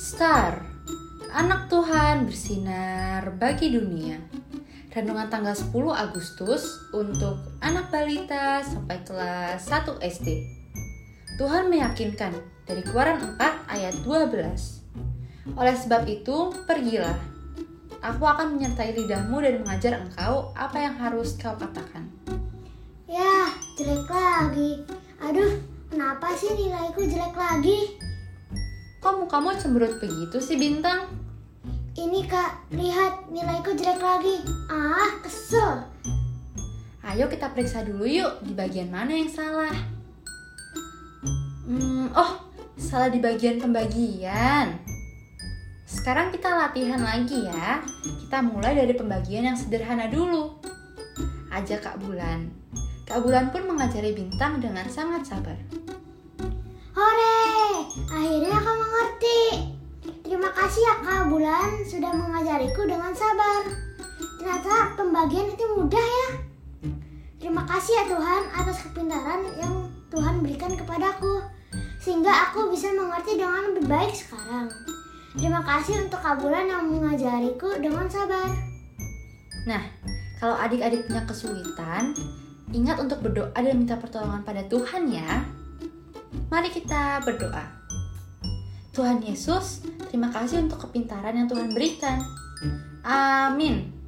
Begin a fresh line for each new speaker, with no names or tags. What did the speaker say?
Star, anak Tuhan bersinar bagi dunia. Renungan tanggal 10 Agustus untuk anak balita sampai kelas 1 SD. Tuhan meyakinkan dari Keluaran 4 ayat 12. Oleh sebab itu, pergilah. Aku akan menyertai lidahmu dan mengajar engkau apa yang harus kau katakan.
Ya, jelek lagi. Aduh, kenapa sih nilaiku jelek lagi?
Kok mukamu cemberut begitu sih, Bintang?
Ini kak, lihat nilaiku jelek lagi. Ah, kesel.
Ayo kita periksa dulu yuk di bagian mana yang salah. Hmm, oh, salah di bagian pembagian. Sekarang kita latihan lagi ya. Kita mulai dari pembagian yang sederhana dulu. Ajak Kak Bulan. Kak Bulan pun mengajari Bintang dengan sangat sabar.
Hore, Bulan sudah mengajariku dengan sabar. Ternyata pembagian itu mudah ya. Terima kasih ya Tuhan atas kepintaran yang Tuhan berikan kepadaku. Sehingga aku bisa mengerti dengan lebih baik sekarang. Terima kasih untuk Kak Bulan yang mengajariku dengan sabar.
Nah, kalau adik-adik punya kesulitan, ingat untuk berdoa dan minta pertolongan pada Tuhan ya. Mari kita berdoa. Tuhan Yesus, terima kasih untuk kepintaran yang Tuhan berikan. Amin.